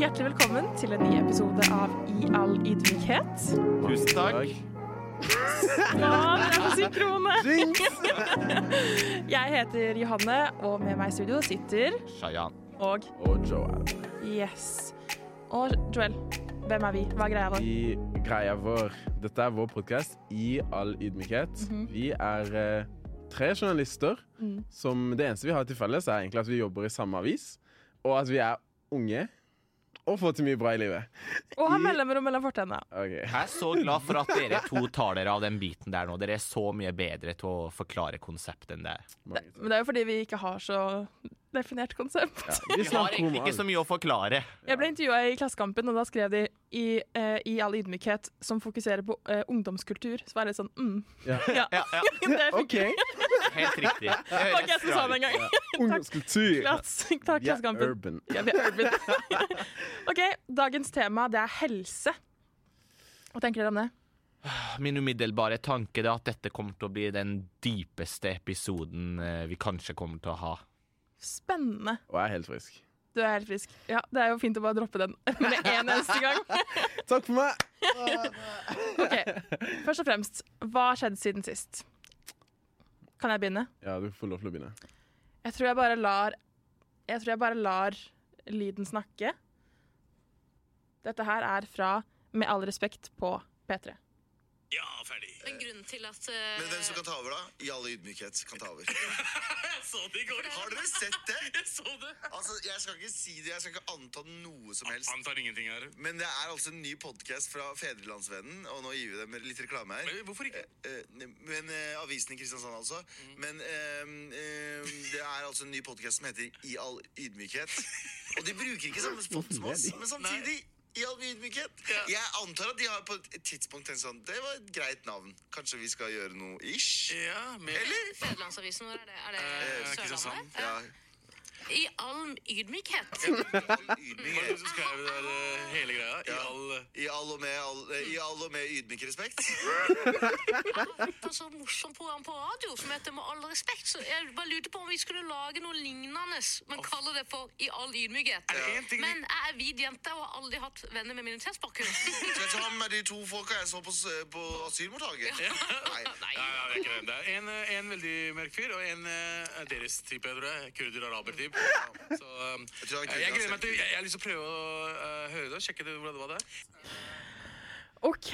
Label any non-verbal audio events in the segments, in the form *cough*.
Hjertelig velkommen til en ny episode av I all ydmykhet. Tusen takk. Ja, dere er på synkrone! Jeg heter Johanne, og med meg i studio sitter Shayan. Og Og Joel. yes. Og Joel, hvem er vi? Hva er greia vår? I greia vår Dette er vår podkast i all ydmykhet. Vi er eh, tre journalister Mm. som det eneste vi har til felles, er egentlig at vi jobber i samme avis, og at vi er unge og fått mye bra i livet. Og har mellomrom mellom fortennene. Okay. Jeg er så glad for at dere to tar dere av den biten der nå. Dere er så mye bedre til å forklare konseptet enn det. Takk. Men det er jo fordi vi ikke har så definert konsept. Ja, vi Vi har egentlig ikke så mye å forklare. Jeg ble intervjua i Klassekampen, og da skrev de i, uh, i all ydmykhet som fokuserer på uh, ungdomskultur. Så var det sånn mm. Ja. *laughs* Ja, Ja, ja, *laughs* det fikk OK. helt riktig. *laughs* Det var ikke jeg som sa det engang. Ungdomskultur. Takk, takk, Klassekampen. urban. Ja, vi er urban. OK, dagens tema det er helse. Hva tenker dere om det? Min umiddelbare tanke er at dette kommer til å bli den dypeste episoden eh, vi kanskje kommer til å ha. Spennende. Og jeg er helt frisk. Du er helt frisk. Ja, Det er jo fint å bare droppe den *laughs* med en eneste gang. *laughs* Takk for meg! Ok, Først og fremst, hva har skjedd siden sist? Kan jeg begynne? Ja, du får lov til å begynne. Jeg tror jeg bare lar Jeg tror jeg bare lar lyden snakke. Dette her er fra Med all respekt på P3. Ja, ferdig. Men grunnen til at Men hvem som kan ta over, da? I all ydmykhet kan ta over. Jeg *laughs* så det i går. Har dere sett det? *laughs* Jeg så det. Altså, Jeg skal ikke si det, jeg skal ikke anta noe som helst. Antar ingenting her. Men det er altså en ny podkast fra Fedrelandsvennen, og nå gir vi dem litt reklame her. Men hvorfor ikke? Eh, eh, Men eh, Avisen i Kristiansand, altså. Men eh, eh, det er altså en ny podkast som heter I all ydmykhet. Og de bruker ikke samme spot som oss, men samtidig i all ydmykhet. Ja. Jeg antar at de har på et tidspunkt tenkt sånn Det var et greit navn. Kanskje vi skal gjøre noe ish? Ja, men... Eller? Federlandsavisen, hvor er det? Er det Eh, Sørlandet? Ja. Ja. I all ydmykhet. Skrev der eh, hele greia? I Ja. all I all og med, all, eh, i all og med ydmyk respekt. Jeg har hørt et så morsomt program på radio som heter Med all respekt, så jeg bare lurte på om vi skulle lage noe lignende, men kalle det for I all ydmykhet. Er det en ting Men jeg er hvit jente og har aldri hatt venner med minoritetsbakgrunn. *laughs* Skal jeg ta med de to folka jeg så på, s- på asylmottaket? Nei. *laughs* Nei. Nei, nei, det er ikke det. Det er en, eh, en veldig mørk fyr, og en eh, deres type, tror jeg. Kurder-araber-type. Så um, Jeg er jeg, gleder meg til. Jeg, jeg har lyst til å prøve å eh, høre det og sjekke det, hvordan det var der. OK!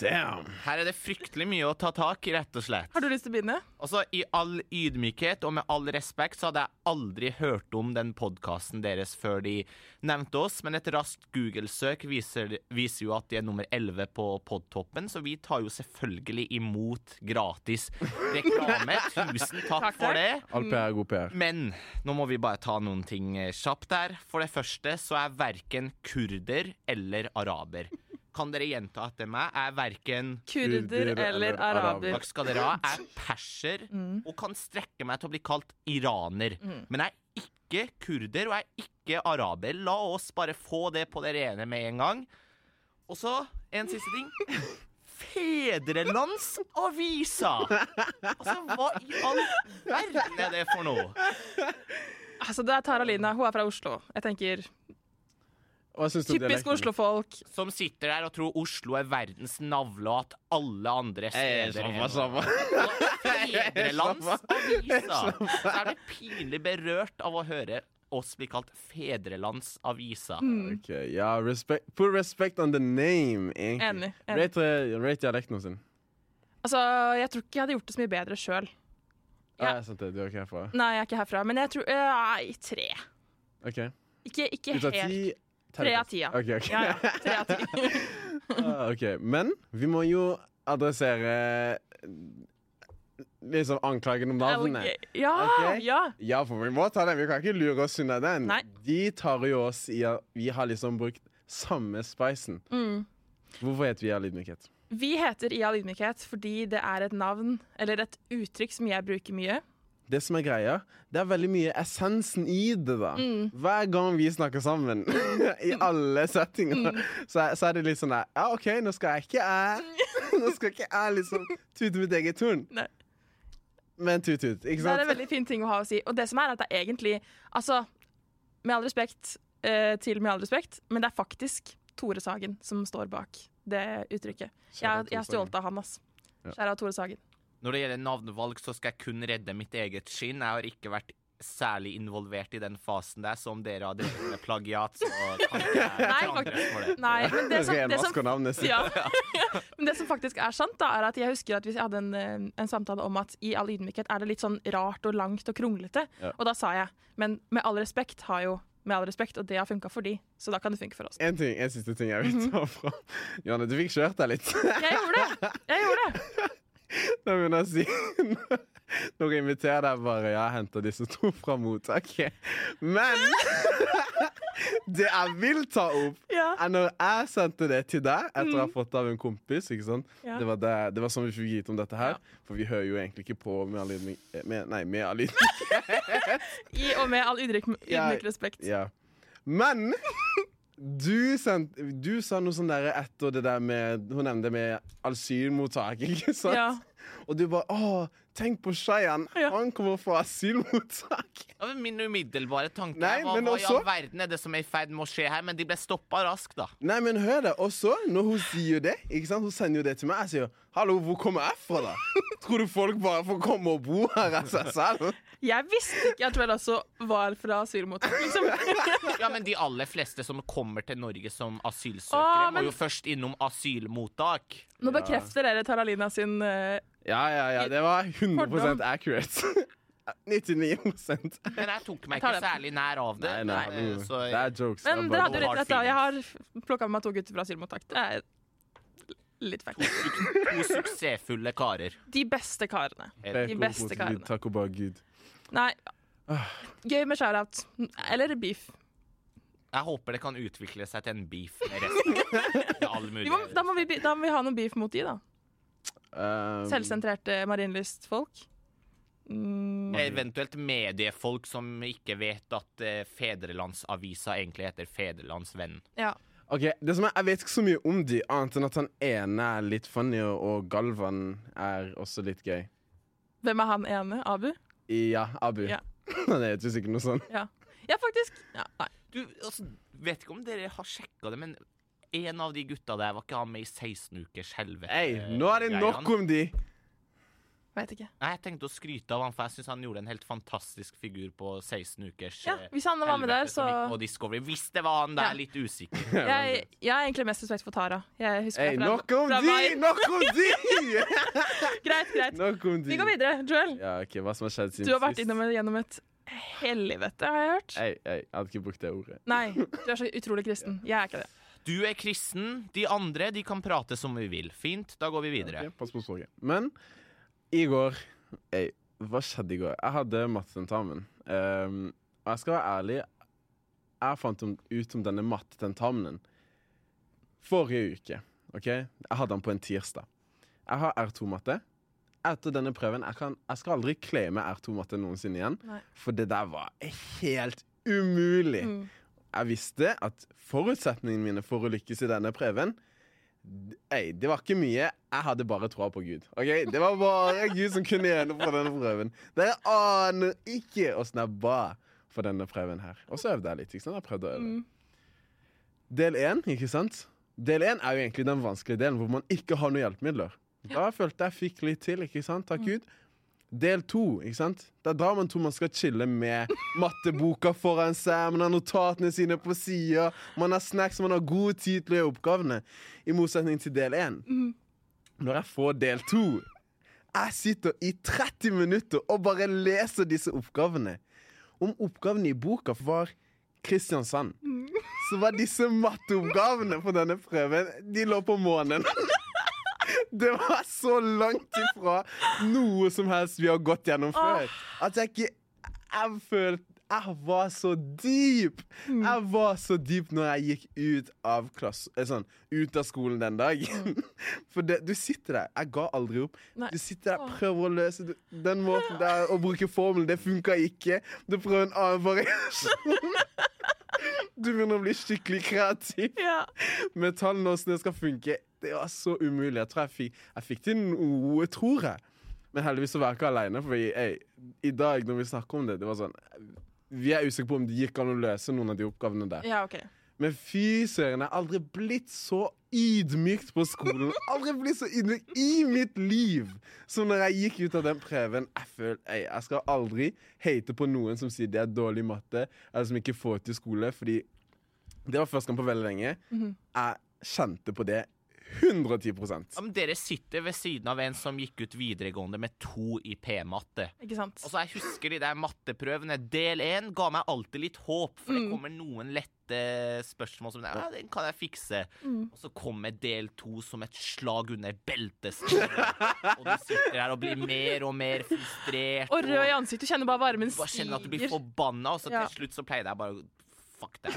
Damn. Her er det fryktelig mye å ta tak i, rett og slett. Har du lyst til å begynne? Altså, I all ydmykhet og med all respekt så hadde jeg aldri hørt om den podkasten deres før de nevnte oss, men et raskt Google-søk viser, viser jo at de er nummer 11 på podtoppen, så vi tar jo selvfølgelig imot gratis reklame. *laughs* Tusen takk Takk, for det. All PR er god PR. Men nå må vi bare ta noen ting eh, kjapt her. For det første så er verken kurder eller araber. Kan dere gjenta etter meg? Er verken Kurder Kurder eller eller araber? Takk skal dere ha. Er perser og kan strekke meg til å bli kalt iraner. Men jeg er ikke kurder og jeg er ikke araber. La oss bare få det på det rene med en gang. Og så en siste ting. Fedrelandsavisa! Altså, hva i all verden er det for noe? Altså, Det er Tara Lina. Hun er fra Oslo. Jeg tenker Hva syns du om Typisk Oslo-folk. Som sitter der og tror Oslo er verdens navle, og at alle andre steder samme, er samme. *laughs* Fedrelandsavisa. Så er det pinlig berørt av å høre oss bli kalt Fedrelandsavisa. Ok, ja, respect, put respect on the name, egentlig. Enig, enig. Rate, rate dialekten sin. Altså, Jeg tror ikke jeg hadde gjort det så mye bedre sjøl. Ja. Ja. sant du er ikke herfra. Nei, jeg er ikke herfra. Men jeg tror Nei, tre. Ok. Ikke, ikke Ut av helt. ti Tre av ti, ja. Okay, okay. Ja, ja. Tre av ti. *laughs* Ah, ok. Men vi må jo adressere liksom anklagen om navnet. Ja, okay? ja. Ja, for vi må ta den. Vi kan ikke lure oss unna den. Nei. De tar jo oss i at vi har liksom brukt samme spicen. Mm. Hvorfor heter vi All ydmykhet? Vi heter Ial ydmykhet fordi det er et navn, eller et uttrykk som jeg bruker mye. Det som er greia, det er veldig mye essensen i det, da. Mm. Hver gang vi snakker sammen, *laughs* i alle settinger, Mm. så, så er det litt sånn der Ja, OK, nå skal jeg ikke jeg *laughs* Nå skal ikke jeg liksom tute mitt eget horn. Nei. Men tut-tut, ikke Det er en veldig fin ting å ha å si. Og det som er at det er egentlig Altså, med all respekt, eh, til Med all respekt, men det er faktisk Tore Sagen som står bak det uttrykket. Jeg, jeg er stjålet av han, ass. Ja. Kjære Tore Sagen. Når det gjelder navnevalg, så skal jeg kun redde mitt eget skinn. Jeg har ikke vært særlig involvert i den fasen der, så om dere har drevet med plagiat, så kan ikke jeg *laughs* andre for det. Nei, men det som, det som, ja. *laughs* men det som faktisk er sant, da, er at jeg husker at vi hadde en, eh, en samtale om at i all ydmykhet er det litt sånn rart og langt og kronglete. Ja. Og da sa jeg men med all respekt har jo med all respekt, og det har funka for de, så da kan det funke for oss. En, ting, en siste ting jeg vil Mhm. ta fram. Johanne, du fikk kjørt deg litt. Jeg gjorde det! Jeg gjorde det. *laughs* Da begynner jeg å si *laughs* Når jeg inviterer deg bare Ja, jeg henter disse to fra mottaket. Men *laughs* det jeg vil ta opp, Ja. er når jeg sendte det til deg etter å ha fått det av en kompis. ikke sant? Ja. Det, var det, det var sånn vi fikk vite om dette her. Ja. For vi hører jo egentlig ikke på med all ydmyk... eh, Nei, med all ydmykhet. *laughs* I og med all ydmyk, ydmyk respekt. Ja. Men du, send, du sa noe sånn der etter det der med Hun nevnte det med asylmottak, ikke sant? Ja. Og du bare Å, tenk på Shayan. Ja. Han kommer fra asylmottak. *laughs* Ja, men min umiddelbare tanke Nei, er, hva, men hva i all verden er det som er i ferd med å skje her? Men de ble stoppa raskt, da. Nei, men hør det. Og så, når hun sier det, ikke sant? hun sender jo det til meg, jeg sier Hallo, hvor kommer jeg fra, da? *laughs* Tror du folk bare får komme og bo her av seg selv? Jeg visste ikke at vel også var fra asylmottak, liksom. *laughs* Ja, men de aller fleste som kommer til Norge som asylsøkere, Åh, men- må jo først innom asylmottak. Nå bekrefter dere Taralina sin eh, Ja, ja, ja. Det var 100 Fordom. accurate. *laughs* 99 Men jeg tok meg ikke særlig nær av det. Nei, nei, nei. hallo. så det er jokes. Men er dere hadde jo rett rett. Jeg har plukka med meg to gutter fra asylmottak. Det er litt feil. to suksessfulle karer. De beste karene. De beste karene. Takk og bare Gud. Nei. Gøy med shout-out. Eller beef. Jeg håper det kan utvikle seg til en beef med *laughs* resten. Med all mulig. Må, da, må vi, da må vi ha noe beef mot de, da. Um, Selvsentrerte marinlystfolk? Mm, Eventuelt mediefolk som ikke vet at uh, Fedrelandsavisa egentlig heter Fedrelandsvennen. ja. Ok, det som er, Jeg vet ikke så mye om de, annet enn at han ene er litt funny, og Galvan er også litt gøy. Hvem er han ene? Abu? Ja, Abu. Ja. *laughs* Han heter jo sikkert noe sånt. Ja, ja faktisk. Ja, nei. Du, altså, vet ikke om dere har sjekka det, men en av de gutta der var ikke han med i 16 ukers helvete? Hey, nå er det greiene? nok om de! Vet ikke. Nei, Jeg tenkte å skryte av han, for jeg syns han gjorde en helt fantastisk figur på 16 ukers Ja, eh, hvis han var med der, så Og Discovery. Hvis det var han der, Ja. litt usikker. *laughs* jeg, jeg har egentlig mest respekt for Tara. Jeg husker hey, fra, nok om fra de! *laughs* Nok om de! *laughs* Greit, greit. nok om de. Vi går videre. Joel, Ja, ok, Hva som har skjedd siden du har vært innom, gjennom et helvete, har jeg hørt. Hei, hei, jeg hadde ikke brukt det ordet. Nei, du er så utrolig kristen. Jeg er ikke det. Du er kristen, de andre de kan prate som vi vil. Fint, da går vi videre. Okay, pass på språket. Men i går ey, hva skjedde i går? Jeg hadde mattetentamen. Um, og jeg skal være ærlig, jeg fant ut om denne mattetentamenen forrige uke. OK? Jeg hadde den på en tirsdag. Jeg har R2-matte. Etter denne prøven jeg, kan, jeg skal aldri claime R2-matte noensinne igjen, Nei. for det der var helt umulig. Mm. Jeg visste at forutsetningene mine for å lykkes i denne prøven Ei, det var ikke mye. Jeg hadde bare troa på Gud. Ok? Det var bare Gud som kunne gjennomføre denne prøven. Dere aner ikke åssen jeg ba for denne prøven her. Og så øvde jeg litt. ikke sant? Jeg prøvde å øve. Del én, ikke sant? Del én er jo egentlig den vanskelige delen hvor man ikke har noen hjelpemidler. Da følte jeg fikk litt til, ikke sant? Takk Gud. Del to, ikke sant? Da drar man to man skal chille med matteboka foran seg, man har notatene sine på sida, man har snacks, man har god tid til å gjøre oppgavene. I motsetning til del én. Når jeg får del to Jeg sitter i 30 minutter og bare leser disse oppgavene. Om oppgavene i boka var Kristiansand, så var disse matteoppgavene på denne prøven De lå på månen. *laughs* Det var så langt ifra noe som helst vi har gått gjennom før. At jeg ikke Jeg følte Jeg var så dyp! Jeg var så dyp når jeg gikk ut av klasse, eh, sånn, ut av skolen den dagen. *laughs* For det, du sitter der. Jeg ga aldri opp. Nei. Du sitter der, prøver å løse det. den måten der å bruke formelen. Det funka ikke. Du prøver en annen variasjon. *laughs* Du begynner å bli skikkelig kreativ Ja. med tallene åssen det skal funke. Det var så umulig. Jeg tror jeg fikk, jeg fikk til noe, tror jeg. Men heldigvis så var jeg ikke aleine, for jeg, i dag når vi snakker om det, det var sånn vi er usikre på om det gikk an å løse noen av de oppgavene der. Ja, OK. Men fy søren, jeg har aldri blitt så ydmykt på skolen. Aldri blitt så ydmykt i mitt liv som når jeg gikk ut av den prøven. Jeg føler, jeg, jeg skal aldri hate på noen som sier de er dårlig i matte, eller som ikke får til skole, fordi det var første gang på veldig lenge. Jeg kjente på det 110 Ja, men dere sitter ved siden av en som gikk ut videregående med to i P-matte. Ikke sant? Og så jeg husker de der matteprøvene. Del én ga meg alltid litt håp, for det kommer noen lette spørsmål som ja, den kan jeg fikse. Og så kommer del to som et slag under beltestedet. *laughs* og du sitter her og blir mer og mer frustrert. Og rød i ansiktet. Du kjenner bare varmen Du bare kjenner at du blir forbanna, og så Ja. til slutt så pleide jeg bare å Fuck det.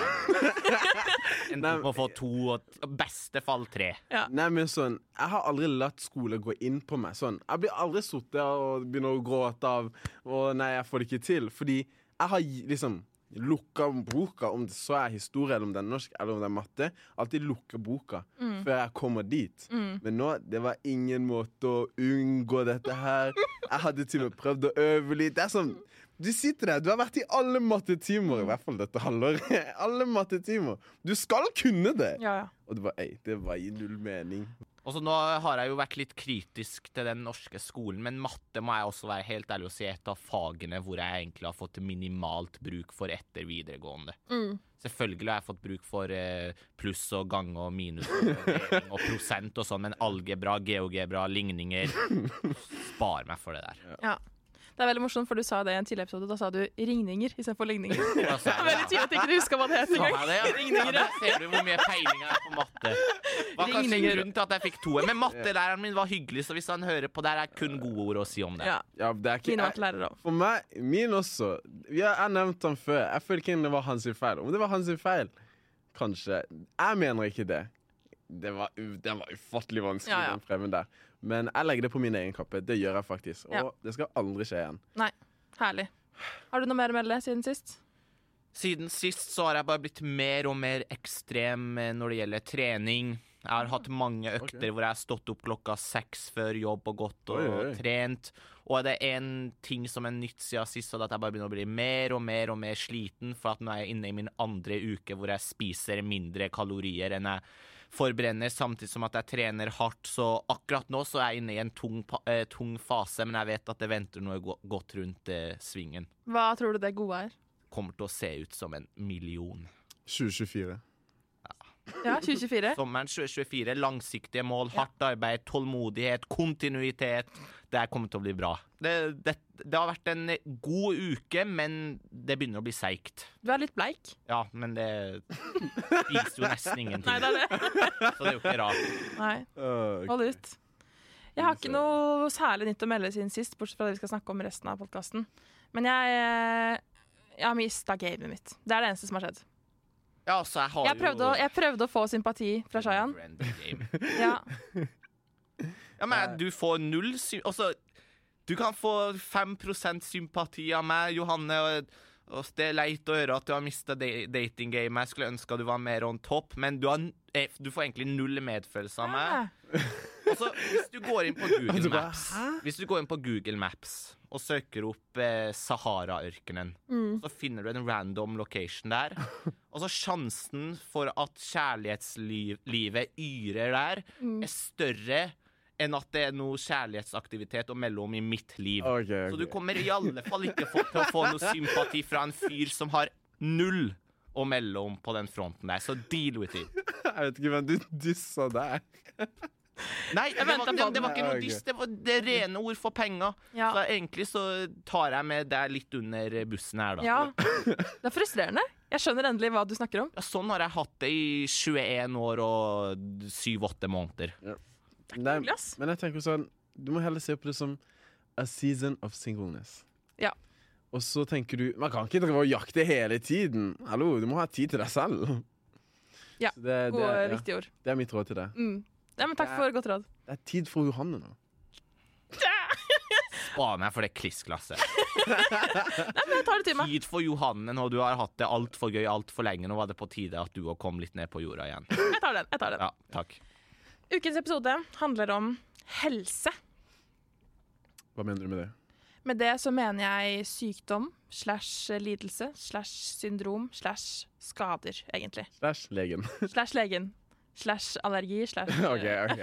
*laughs* Enten å få to, og beste fall tre. Nei, men sånn, Jeg har aldri latt skole gå inn på meg. Sånn, Jeg blir aldri sittet og begynner å gråte av Å nei, jeg får det ikke til. Fordi jeg har liksom lukka boka, om det så er historie, eller om det er norsk eller om det er matte. Alltid lukka boka før jeg kommer dit. Men nå, det var ingen måte å unngå dette her. Jeg hadde til og med prøvd å øve litt. Det er sånn du sitter der, du har vært i alle mattetimer, i hvert fall dette halvåret. *laughs* alle mattetimer. Du skal kunne det! Ja, ja. Og det var, ei, det var i null mening. Og så Nå har jeg jo vært litt kritisk til den norske skolen, men matte må jeg også være helt ærlig og si et av fagene hvor jeg egentlig har fått minimalt bruk for etter videregående. Selvfølgelig har jeg fått bruk for eh, pluss og gange og minus og, og prosent og sånn, men algebra, geogebra, ligninger *laughs* Spar meg for det der. ja. Det er veldig morsomt, for du sa det i en tidligere episode. Da sa du ringninger istedenfor ligninger. *laughs* Sa Det er veldig tydelig at du ikke husker hva det het engang. jeg ja? Ringninger, ja. Der ser du hvor mye peiling jeg har på matte. Var kanskje grunnen til at jeg fikk toer. Men mattelæreren min var hyggelig, så hvis han hører på der, er kun gode ord å si om det. Ja. Ja, det er ikke, jeg, for meg, min også. Ja, jeg nevnte han før. Jeg føler ikke det var hans feil. Om det var hans feil, kanskje. Jeg mener ikke det. Det var, det den var ufattelig vanskelig, Ja, ja. den prøven der. Men jeg legger det på min egen kappe. Det gjør jeg faktisk. Og Ja. det skal aldri skje igjen. Nei. Herlig. Har du noe mer å melde siden sist? Siden sist så har jeg bare blitt mer og mer ekstrem eh, når det gjelder trening. Jeg har hatt mange økter okay. hvor jeg har stått opp klokka seks før jobb og gått og Oi, oi. trent. Og det er en ting som er nytt siden sist, og det er at jeg bare begynner å bli mer og mer og mer sliten, for at nå er jeg inne i min andre uke hvor jeg spiser mindre kalorier enn jeg forbrenner, samtidig som at jeg trener hardt. Så akkurat nå så er jeg inne i en tung, eh, tung fase, men jeg vet at det venter noe go godt rundt eh, svingen. Hva tror du det gode er? Kommer til å se ut som en million. 2024. Ja, 2024. Sommeren 2024, langsiktige mål, hardt arbeid, tålmodighet, kontinuitet. Det kommer til å bli bra. Det, det, det har vært en god uke, men det begynner å bli seigt. Du er litt bleik. Ja, men det spiser jo nesten Nei, ingenting, det er det. så det er jo ikke rart. Nei, hold ut. Jeg har ikke noe særlig nytt å melde siden sist, bortsett fra det vi skal snakke om i resten av podkasten. Men jeg, eh, jeg har mista gamet mitt. Det er det eneste som har skjedd. Ja, altså, jeg har Jeg prøvde, å, jeg prøvde å få sympati fra Shayan. *laughs* Ja. Ja, men du får null sy... Altså, du kan få 5% sympati av meg, Johanne. Og, og det er leit å høre at du har mista datinggamet. Jeg skulle ønske du var mer on top, men du, har, eh, du får egentlig null medfølelse av meg. Altså, *laughs* hvis du går inn på Google Maps Hvis du går inn på Google Maps og søker opp eh, Sahara-ørkenen, Mm. så finner du en random location der. *laughs* Og så sjansen for at kjærlighetslivet yrer der, Mm. er større enn at det er noe kjærlighetsaktivitet å melde om i mitt liv. Okay, okay. Så du kommer i alle fall ikke få, til å få noe sympati fra en fyr som har null å melde om på den fronten der. Så deal with it. *laughs* Jeg vet ikke hvem du dissa der. Nei, det var, det, det var ikke noe dyst. Det var det rene ord for penger. Ja. Så egentlig så tar jeg med deg litt under bussen her, da. ja. Det er frustrerende. Jeg skjønner endelig hva du snakker om. Ja, sånn har jeg hatt det i 21 år og 7-8 måneder. Nei, hyggelig, ass. men jeg tenker sånn Du må heller se på det som a season of singleness. Ja. Og så tenker du Man kan ikke drive og jakte hele tiden. Hallo, du må ha tid til deg selv. Ja, det, det, Gode, ja, viktige ord. det er mitt råd til deg. Mm. Ja, men takk for godt råd. Det er tid for Johanne nå. *laughs* Spar meg for det klissglasset. *laughs* Men jeg tar det til meg. Tid for Johanne når du har hatt det altfor gøy altfor lenge. Nå var det på tide at du òg kom litt ned på jorda igjen. Jeg tar den. jeg tar den. Ja, takk. Ukens episode handler om helse. Hva mener du med det? Med det så mener jeg sykdom slash lidelse slash syndrom slash skader, egentlig. Slash legen. Slash legen. Slash allergi slash *laughs* OK, OK.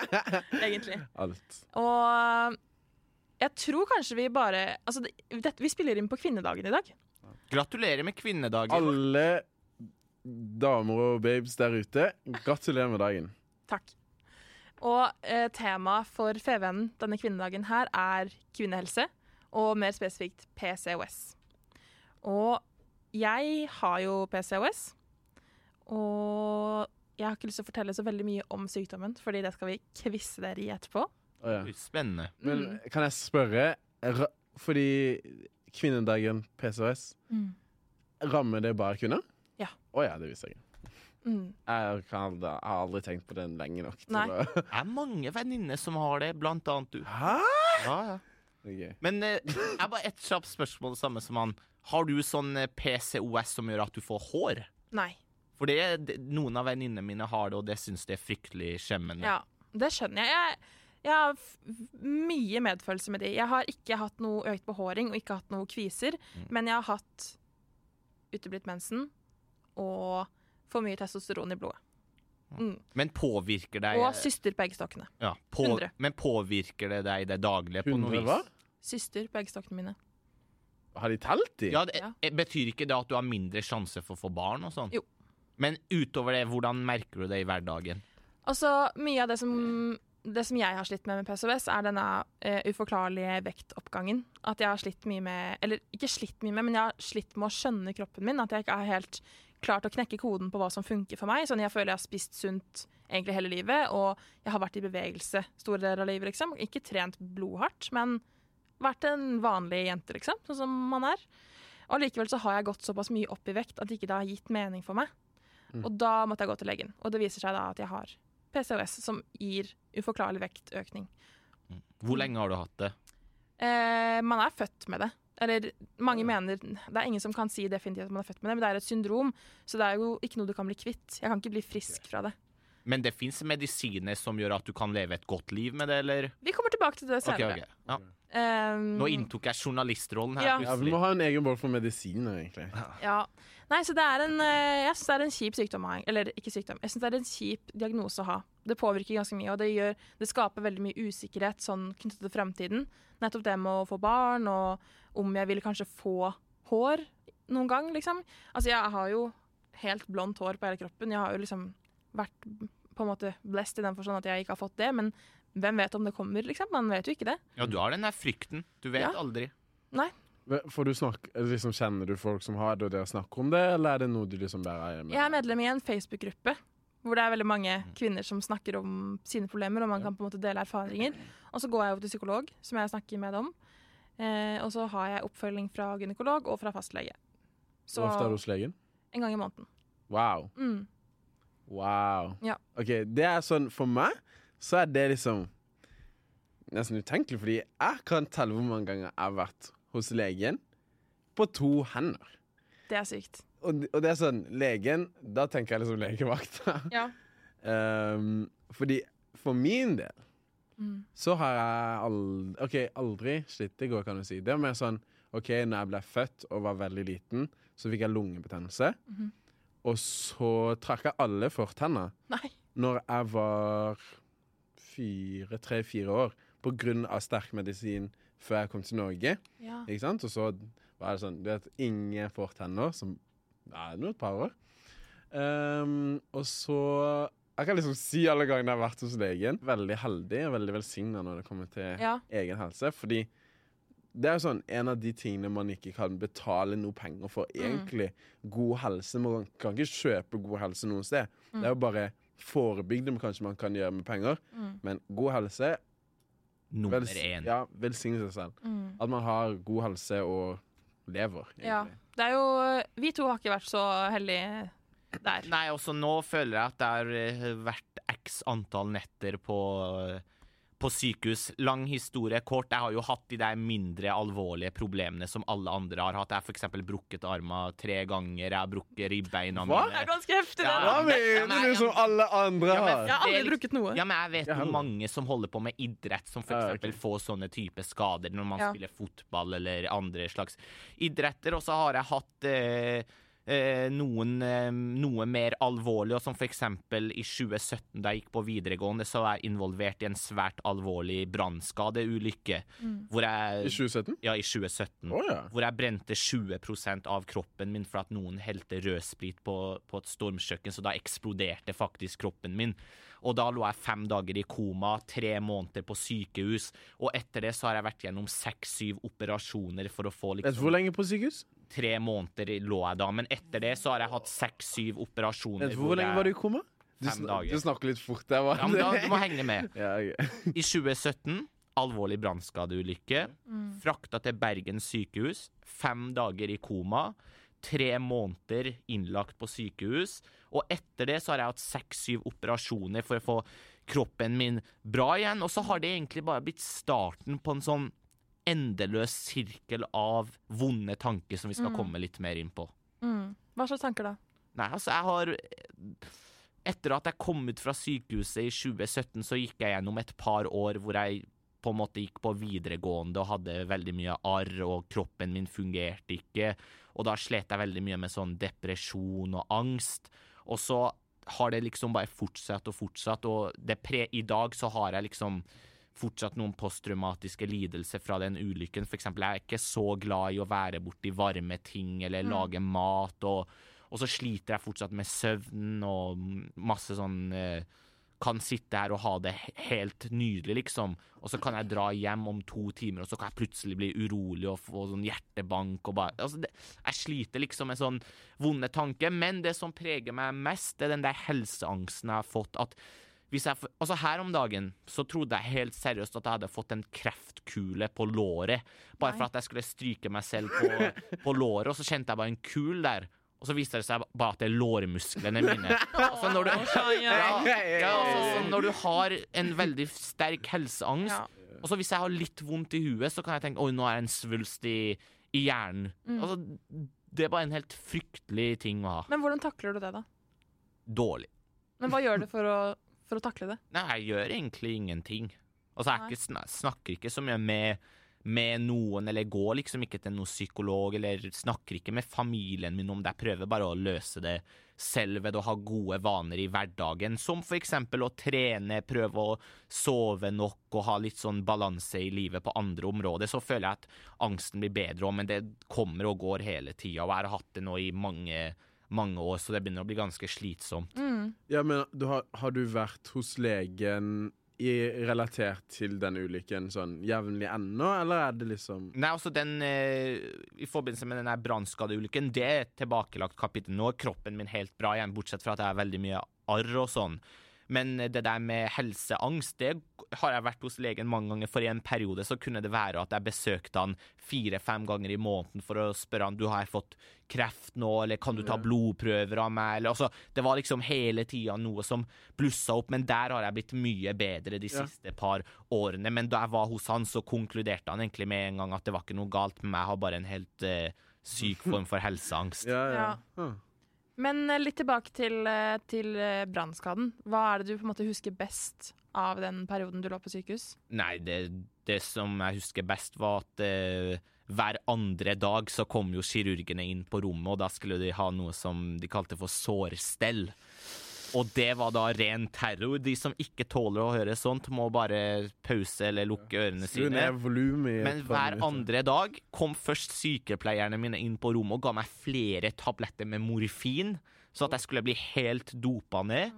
*laughs* Egentlig. Alt. Og jeg tror kanskje vi bare Altså, det, det, vi spiller inn på kvinnedagen i dag. Gratulerer med kvinnedagen. Alle damer og babes der ute, gratulerer med dagen. Takk. Og eh, temaet for FVN denne kvinnedagen her er kvinnehelse, og mer spesifikt PCOS. Og jeg har jo PCOS, og jeg har ikke lyst til å fortelle så veldig mye om sykdommen, fordi det skal vi kvisse dere i etterpå. Oh, ja. Spennende. Men Mm. kan jeg spørre Fordi kvinnedagen, PCOS, rammer det bare kvinner? Ja. Å ja, det visste jeg ikke. Mm. Jeg, kan, jeg har aldri tenkt på den lenge nok til Nei. å *laughs* Det er mange venninner som har det, blant annet du. Hæ? Ja, ja. Okay. Men eh, jeg bare ett kjapt spørsmål, det samme som han. Har du sånn eh, PCOS som gjør at du får hår? Nei. For det, noen av venninnene mine har det, og det syns det er fryktelig skjemmende. Ja, det skjønner jeg. Jeg, jeg har f mye medfølelse med de. Jeg har ikke hatt noe økt behåring og ikke hatt noe kviser, men jeg har hatt uteblitt mensen og for mye testosteron i blodet. Mm. Men påvirker deg Og syster på eggstokkene. ja, på, 100. Men påvirker det deg i det daglige på noe 100 vis? hva? Syster på eggstokkene mine. Har de telt de? Ja, det, Ja. eh, Betyr ikke det at du har mindre sjanse for å få barn og sånn? Jo. Men utover det, hvordan merker du det i hverdagen? Altså, mye av det som, det som jeg har slitt med med PCOS, er denne uh, uforklarlige vektoppgangen. At jeg har slitt mye med Eller ikke slitt mye med, men jeg har slitt med å skjønne kroppen min. At jeg ikke har helt klart å knekke koden på hva som funker for meg. Sånn jeg føler jeg har spist sunt egentlig hele livet, og jeg har vært i bevegelse store deler av livet, liksom. Ikke trent blodhardt, men vært en vanlig jente, liksom. Sånn som man er. Og likevel har jeg gått såpass mye opp i vekt at ikke det har gitt mening for meg. Og da måtte jeg gå til legen. Og det viser seg da at jeg har PCOS, som gir uforklarlig vektøkning. Hvor lenge har du hatt det? Eh, man er født med det. Eller mange mener Det er ingen som kan si definitivt at man er født med det, men det er et syndrom, så det er jo ikke noe du kan bli kvitt. Jeg kan ikke bli frisk fra det. Men det fins medisiner som gjør at du kan leve et godt liv med det, eller? Vi kommer tilbake til det senere. Okay, okay. Ja. Um, Nå inntok jeg journalistrollen her Ja. Ja, Vi må ha en egen boll for medisiner, egentlig. Ja. Nei, så det er en, eh, jeg synes det er en kjip sykdom. Eller ikke sykdom, jeg syns det er en kjip diagnose å ha. Det påvirker ganske mye, og det, gjør, det skaper veldig mye usikkerhet sånn knyttet til fremtiden. Nettopp det med å få barn, og om jeg vil kanskje få hår noen gang, liksom. Altså, jeg har jo helt blondt hår på hele kroppen. Jeg har jo liksom vært på en måte blessed i den forstand at jeg ikke har fått det, men hvem vet om det kommer, liksom? Man vet jo ikke det. Ja, du har den der frykten. Du vet Ja. aldri. Nei. Får du snakke, liksom, Kjenner du folk som har det, og dere snakker om det, eller er det noe du liksom bare er med Jeg er medlem i en Facebook-gruppe hvor det er veldig mange kvinner som snakker om sine problemer, og man kan på en måte dele erfaringer. Og så går jeg over til psykolog, som jeg snakker med om. Eh, og så har jeg oppfølging fra gynekolog og fra fastlege. Så Hvor ofte er du hos legen? en gang i måneden. Wow. Mm. Wow. Ja. OK, det er sånn For meg så er det liksom nesten utenkelig, fordi jeg kan telle hvor mange ganger jeg har vært hos legen på to hender. Det er sykt. Og, og det er sånn Legen Da tenker jeg liksom legevakta. *laughs* Ja. Um, fordi for min del Mm. så har jeg aldri, OK, aldri slitt. Det går, kan du si. Det er mer sånn OK, når jeg ble født og var veldig liten, så fikk jeg lungebetennelse. Mhm. Og så trakk jeg alle fortenner Nei. når jeg var fire, tre-fire år, på grunn av sterk medisin før jeg kom til Norge. Ja. Ikke sant? Og så var det sånn Du vet, ingen får tenner som er nå et par år. Um, og så Jeg kan liksom si alle gangene jeg har vært hos legen. Veldig heldig og veldig velsigna når det kommer til ja. egen helse. Fordi det er jo sånn en av de tingene man ikke kan betale noe penger for. Egentlig god helse. Man kan ikke kjøpe god helse noe sted. Det er jo bare forebygd kanskje man kan gjøre med penger. Mm. Men god helse Nummer vels- én. Ja, velsigne seg selv. Mm. At man har god helse og lever. ja. Det er jo Vi to har ikke vært så heldige der. Nei, også nå føler jeg at det har eh, vært x antall netter på, eh, på sykehus. Lang historie kort. Jeg har jo hatt de der mindre alvorlige problemene som alle andre har hatt. Jeg har f.eks. brukket armen tre ganger. Jeg har brukket ribbeina mine. Hva? Det er ganske heftig, det. Ja, Hva men- ja, mener du som alle andre Ja, har? Jeg har aldri brukket noe. Ja, men jeg vet Jeg mange som holder på med idrett, som f.eks. Ja, eksempel får sånne type skader når man Ja. spiller fotball eller andre slags idretter. Og så har jeg hatt eh, noen eh, noe mer alvorlig, og som f.eks. i 2017, da jeg gikk på videregående, så var jeg involvert i en svært alvorlig brannskadeulykke. Hvor I 2017? Ja, i 2017 Oh, ja. hvor jeg brente 20% av kroppen min for at noen helte rødsprit på, på et stormkjøkken, så da eksploderte faktisk kroppen min. Og da lå jeg fem dager i koma, tre måneder på sykehus, og etter det så har jeg vært gjennom seks-syv operasjoner for å få liksom hvor lenge på sykehus? Tre måneder lå jeg da, men etter det så har jeg hatt seks-syv operasjoner. Hvor lenge var du i koma? Du, sn- du snakker litt fort der. Ja, men da, du må henge med. *laughs* Ja, okay. *laughs* I 2017, alvorlig brannskadeulykke. Frakta til Bergen sykehus. Fem dager i koma. Tre måneder innlagt på sykehus. Og etter det så har jeg hatt seks-syv operasjoner for å få kroppen min bra igjen. Og så har det egentlig bare blitt starten på en sånn endeløs sirkel av vonde tanker som vi skal komme litt mer inn på. Mm. Hva slags tanker da? Nei, altså, jeg har Etter at jeg kom ut fra sykehuset i 2017, så gikk jeg gjennom et par år hvor jeg på en måte gikk på videregående og hadde veldig mye arr, og kroppen min fungerte ikke. Og da slet jeg veldig mye med sånn depresjon og angst. Og så har det liksom bare fortsatt og fortsatt, og i dag så har jeg liksom fortsatt noen posttraumatiske lidelser fra den ulykken. For eksempel, jeg er ikke så glad i å være borti varme ting eller lage mat, og, og så sliter jeg fortsatt med søvn og masse sånn eh, kan sitte her og ha det helt nydelig, liksom. Og så kan jeg dra hjem om to timer, og så kan jeg plutselig bli urolig og få sånn hjertebank og bare altså det, Jeg sliter liksom med sånn vonde tanker. Men det som preger meg mest, det er den der helseangsten jeg har fått. At jeg, altså Her om dagen så trodde jeg helt seriøst at jeg hadde fått en kreftkule på låret. Bare for at jeg skulle stryke meg selv på, *laughs* på låret, og så kjente jeg bare en kul der. Og så viste det seg bare at det er lårmusklene mine. *laughs* Altså når du, ja, ja, altså, når du har en veldig sterk helseangst, og så hvis jeg har litt vondt i huet, så kan jeg tenke oi, nå er det en svulst i, i hjernen. Altså, det er bare en helt fryktelig ting å ha. Men hvordan takler du det, da? Dårlig. Men hva gjør du for å, for å takle det? Nei, jeg gjør egentlig ingenting. Altså, jeg ikke, snakker ikke så mye med, med noen, eller går liksom ikke til noen psykolog, eller snakker ikke med familien min om det. Jeg prøver bare å løse det selv ved å ha gode vaner i hverdagen, som for eksempel å trene, prøve å sove nok og ha litt sånn balanse i livet på andre områder. Så føler jeg at angsten blir bedre òg, men det kommer og går hele tida, og jeg har hatt det nå i mange, mange år, så det begynner å bli ganske slitsomt. Ja, men du har, har du vært hos legen i, relatert til den ulykken sånn jevnlig ennå, eller er det liksom Nei, altså den eh, I forbindelse med den brannskadeulykken, det er et tilbakelagt kapittel. Nå er kroppen min helt bra igjen, bortsett fra at jeg har veldig mye arr og sånn. Men det der med helseangst, det har jeg vært hos legen mange ganger. For i en periode så kunne det være at jeg besøkte han fire-fem ganger i måneden for å spørre han du har fått kreft nå, eller kan du ta blodprøver av meg? Eller, altså, det var liksom hele tida noe som blussa opp, men der har jeg blitt mye bedre de Ja. siste par årene. Men da jeg var hos han, så konkluderte han egentlig med en gang at det var ikke noe galt med meg, jeg har bare en helt uh, syk form for helseangst. Ja, ja. Ja. Men eh, litt tilbake til, eh, til eh, brannskaden. Hva er det du på en måte husker best av den perioden du lå på sykehus? Nei, det, det som jeg husker best, var at eh, hver andre dag så kom jo kirurgene inn på rommet, og da skulle de ha noe som de kalte for sårstell. Og det var da ren terror. De som ikke tåler å høre sånt, må bare pause eller lukke ørene sine. Men hver andre dag kom først sykepleierne mine inn på rommet og ga meg flere tabletter med morfin, så at jeg skulle bli helt dopa ned.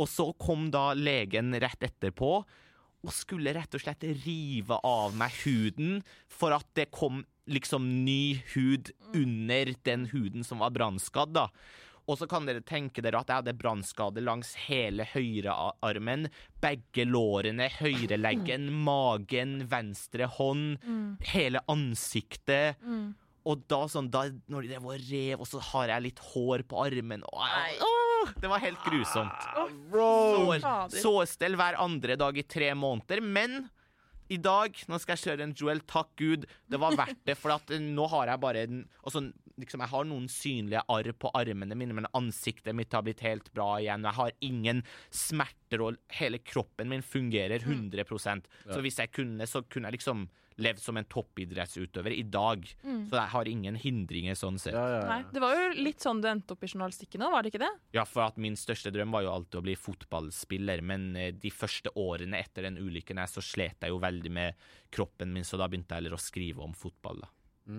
Og så kom da legen rett etterpå og skulle rett og slett rive av meg huden for at det kom liksom ny hud under den huden som var brannskadd, da. Og så kan dere tenke dere at jeg hadde brannskade langs hele høyrearmen, begge lårene, høyreleggen, *clears throat* magen, venstre hånd, hele ansiktet. Og da sånn, da, når de var rev, og så har jeg litt hår på armen og. Åh, det var helt grusomt. Sår, sårstell hver andre dag i tre måneder, men i dag, nå skal jeg kjøre en Joel, takk Gud, det var verdt det, for eh, nå har jeg bare en, altså, liksom, Jeg har noen synlige arr på armene mine, men ansiktet mitt har blitt helt bra igjen. Jeg har ingen smerter, og hele kroppen min fungerer 100% Så hvis jeg kunne, så kunne jeg liksom levd som en toppidrettsutøver i dag. Så jeg har ingen hindringer sånn sett. Ja, ja, Nei, det var jo litt sånn du endte opp i journalistikken nå, var det ikke det? Ja, for at min største drøm var jo alltid å bli fotballspiller, men eh, de første årene etter den ulykken her, så slet jeg jo veldig med kroppen min, så da begynte jeg heller å skrive om fotball, da.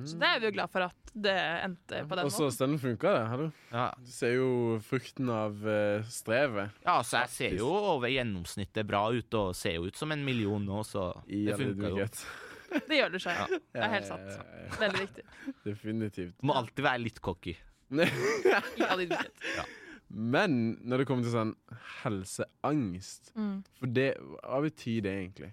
Så det er vi jo glad for at det endte på den Og så måten. hvordan funka det? Hallo? Ja, Du ser jo frukten av uh, strevet. ja så jeg ser jo over gjennomsnittet bra ut, og ser jo ut som en million nå, så I det funka jo. *laughs* Det gjør du seg. Det er helt sant. Ja, ja, ja. Veldig viktig. Definitivt. Må alltid være litt cocky. *laughs* I all ydmykhet. Men når det kommer til sånn helseangst Mm. For det, hva betyr det egentlig?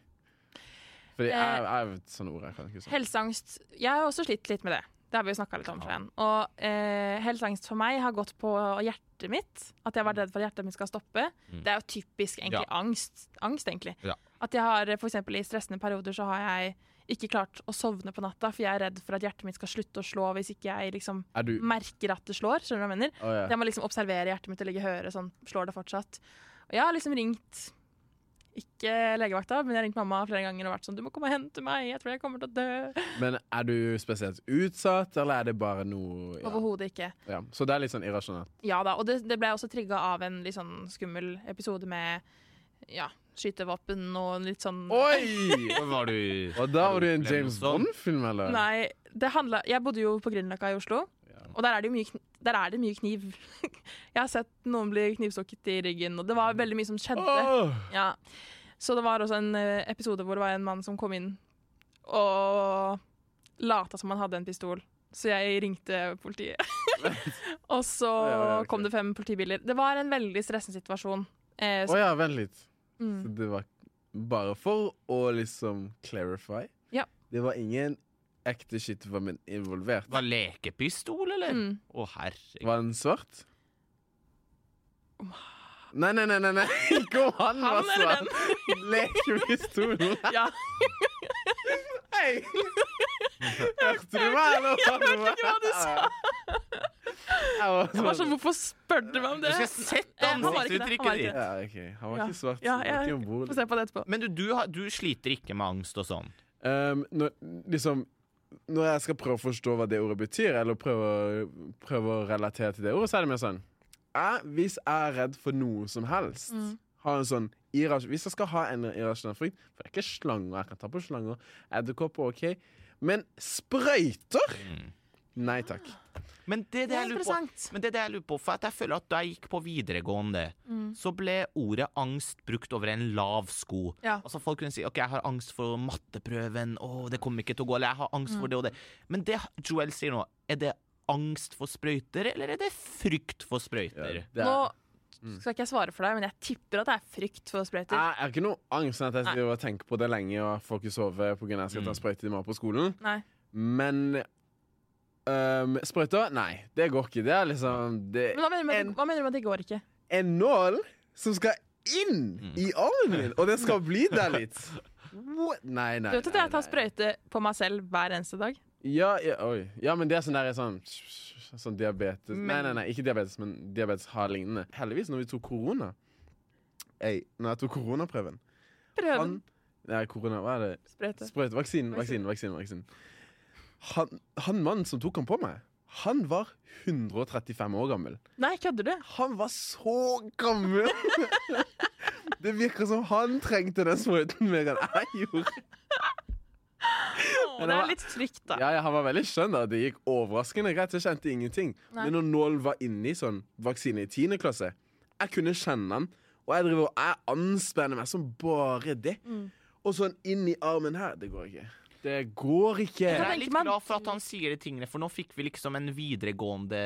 Fordi Eh, jeg, jeg vet sånne ord jeg kan ikke sånn. Helseangst Jeg har også slitt litt med det. Det har vi jo snakka litt om. Svein. Og eh, helseangst for meg har gått på hjertet mitt. At jeg har vært redd for at hjertet mitt skal stoppe. Mm. Det er jo typisk egentlig Ja. angst, angst egentlig. Ja. At jeg har for eksempel i stressende perioder så har jeg ikke klart å sovne på natta, for jeg er redd for at hjertet mitt skal slutte å slå hvis ikke jeg liksom Er du merker at det slår. Skjønner du hva jeg mener? Oh, ja. Jeg må liksom observere hjertet mitt og ligge og høre sånn, slår det fortsatt? Og jeg har liksom ringt ikke legevakta, men jeg har ringt mamma flere ganger og vært sånn Du må komme og hente meg, jeg tror jeg kommer til å dø. Men er du spesielt utsatt, eller er det bare noe ja. Overhodet ikke. Ja. Så det er litt sånn irrasjonelt. Ja da, og det, det ble også trigga av en litt sånn skummel episode med ja, skytevåpen og litt sånn Oi! Var du Og da var du i en James? Bond-film, eller? Nei, det handla Jeg bodde jo på Grünerløkka i Oslo, Ja. og der er det jo mye, der er det mye kniv. *laughs* jeg har sett noen bli knivstukket i ryggen, og det var veldig mye som skjedde. Ja. Så det var også en eh, episode hvor det var en mann som kom inn og lata som han hadde en pistol. Så jeg ringte politiet. *laughs* og så Ja, ja, okay. kom det fem politibiler. Det var en veldig stressende situasjon. Eh, Å oh, ja, vent litt. mm. Så det var bare for å liksom clarify? Ja. Det var ingen ekte skyttervåpen involvert? Var lekepistol, eller? Å, Mm. Var herregud. den svart? Nei, nei, nei, nei, nei. *laughs* ikke om han, Han var svart. *laughs* Lekepistol. *laughs* Ja. Hei! Hørte du meg, eller? Jeg hørte ikke hva du sa. Jeg var Jeg sånn, Hvorfor spør du meg om Du det? skal sett Eh, var var ansiktsuttrykket ditt. Ja, okay. Han var ikke svart. Ja, ja, jeg ikke. Få se på det etterpå. Men du, du, du sliter ikke med angst og sånn? Um, når, liksom, når jeg skal prøve å forstå hva det ordet betyr, eller prøve, prøve å relatere til det ordet, så er det mer sånn jeg, Hvis jeg er redd for noe som helst, Mm. har en sånn Hvis jeg skal ha en irrasjonell frykt For det er ikke slanger. Jeg kan ta på slanger. Edderkopper, OK. Men sprøyter? Mm. Nei takk. Men det, det, Det er jeg lurer på, men det er det jeg lurer på, for at jeg føler at da jeg gikk på videregående, Mm. så ble ordet angst brukt over en lav sko. Ja. Altså Folk kunne si OK, jeg har angst for matteprøven, å, det kommer ikke til å gå, eller jeg har angst Mm. for det og det. Men det Joel sier nå, er det angst for sprøyter, eller er det frykt for sprøyter? Det er, Nå skal ikke jeg svare for deg, men jeg tipper at det er frykt for sprøyter. jeg har ikke noe angst for at jeg skal tenke tenker på det lenge og får ikke sove pga. at jeg skal ta Mm. sprøyte i morgen på skolen. Nei. Men øhm, sprøyter? Nei, det går ikke. Det er liksom det, Men hva mener, du med, en, hva mener du med at det går ikke? en nål som skal inn Mm. i armen min, og den skal bli der litt. What? Nei, nei. Du vet at jeg tar nei. sprøyte på meg selv hver eneste dag? Ja, ja, ja, men det er sånn der sånn Sånn diabetes Nei, Men- nei, nei, ikke diabetes, men diabetes har lignende. Heldigvis, når vi tok korona Ei, når jeg tok koronaprøven Prøven. Han Nei, korona, hva er det? Sprøyte. Sprøyte. Vaksinen, vaksinen, vaksinen. vaksinen. Han, han mannen som tok han på meg, han var 135 år gammel. Nei, kødder du? Han var så gammel! *laughs* Det virker som han trengte den sprøyten mer enn jeg gjorde. Å, det det er litt trygt, da. Ja, ja, Han var veldig skjønn. da Det gikk overraskende greit. Jeg kjente ingenting. Nei. Men når nålen var inni sånn vaksine i 10. klasse Jeg kunne kjenne den. Og jeg driver og jeg anspenner meg som bare det. Mm. Og sånn inn i armen her. Det går ikke. Det går ikke. Jeg er litt glad for at han sier de tingene, for nå fikk vi liksom en videregående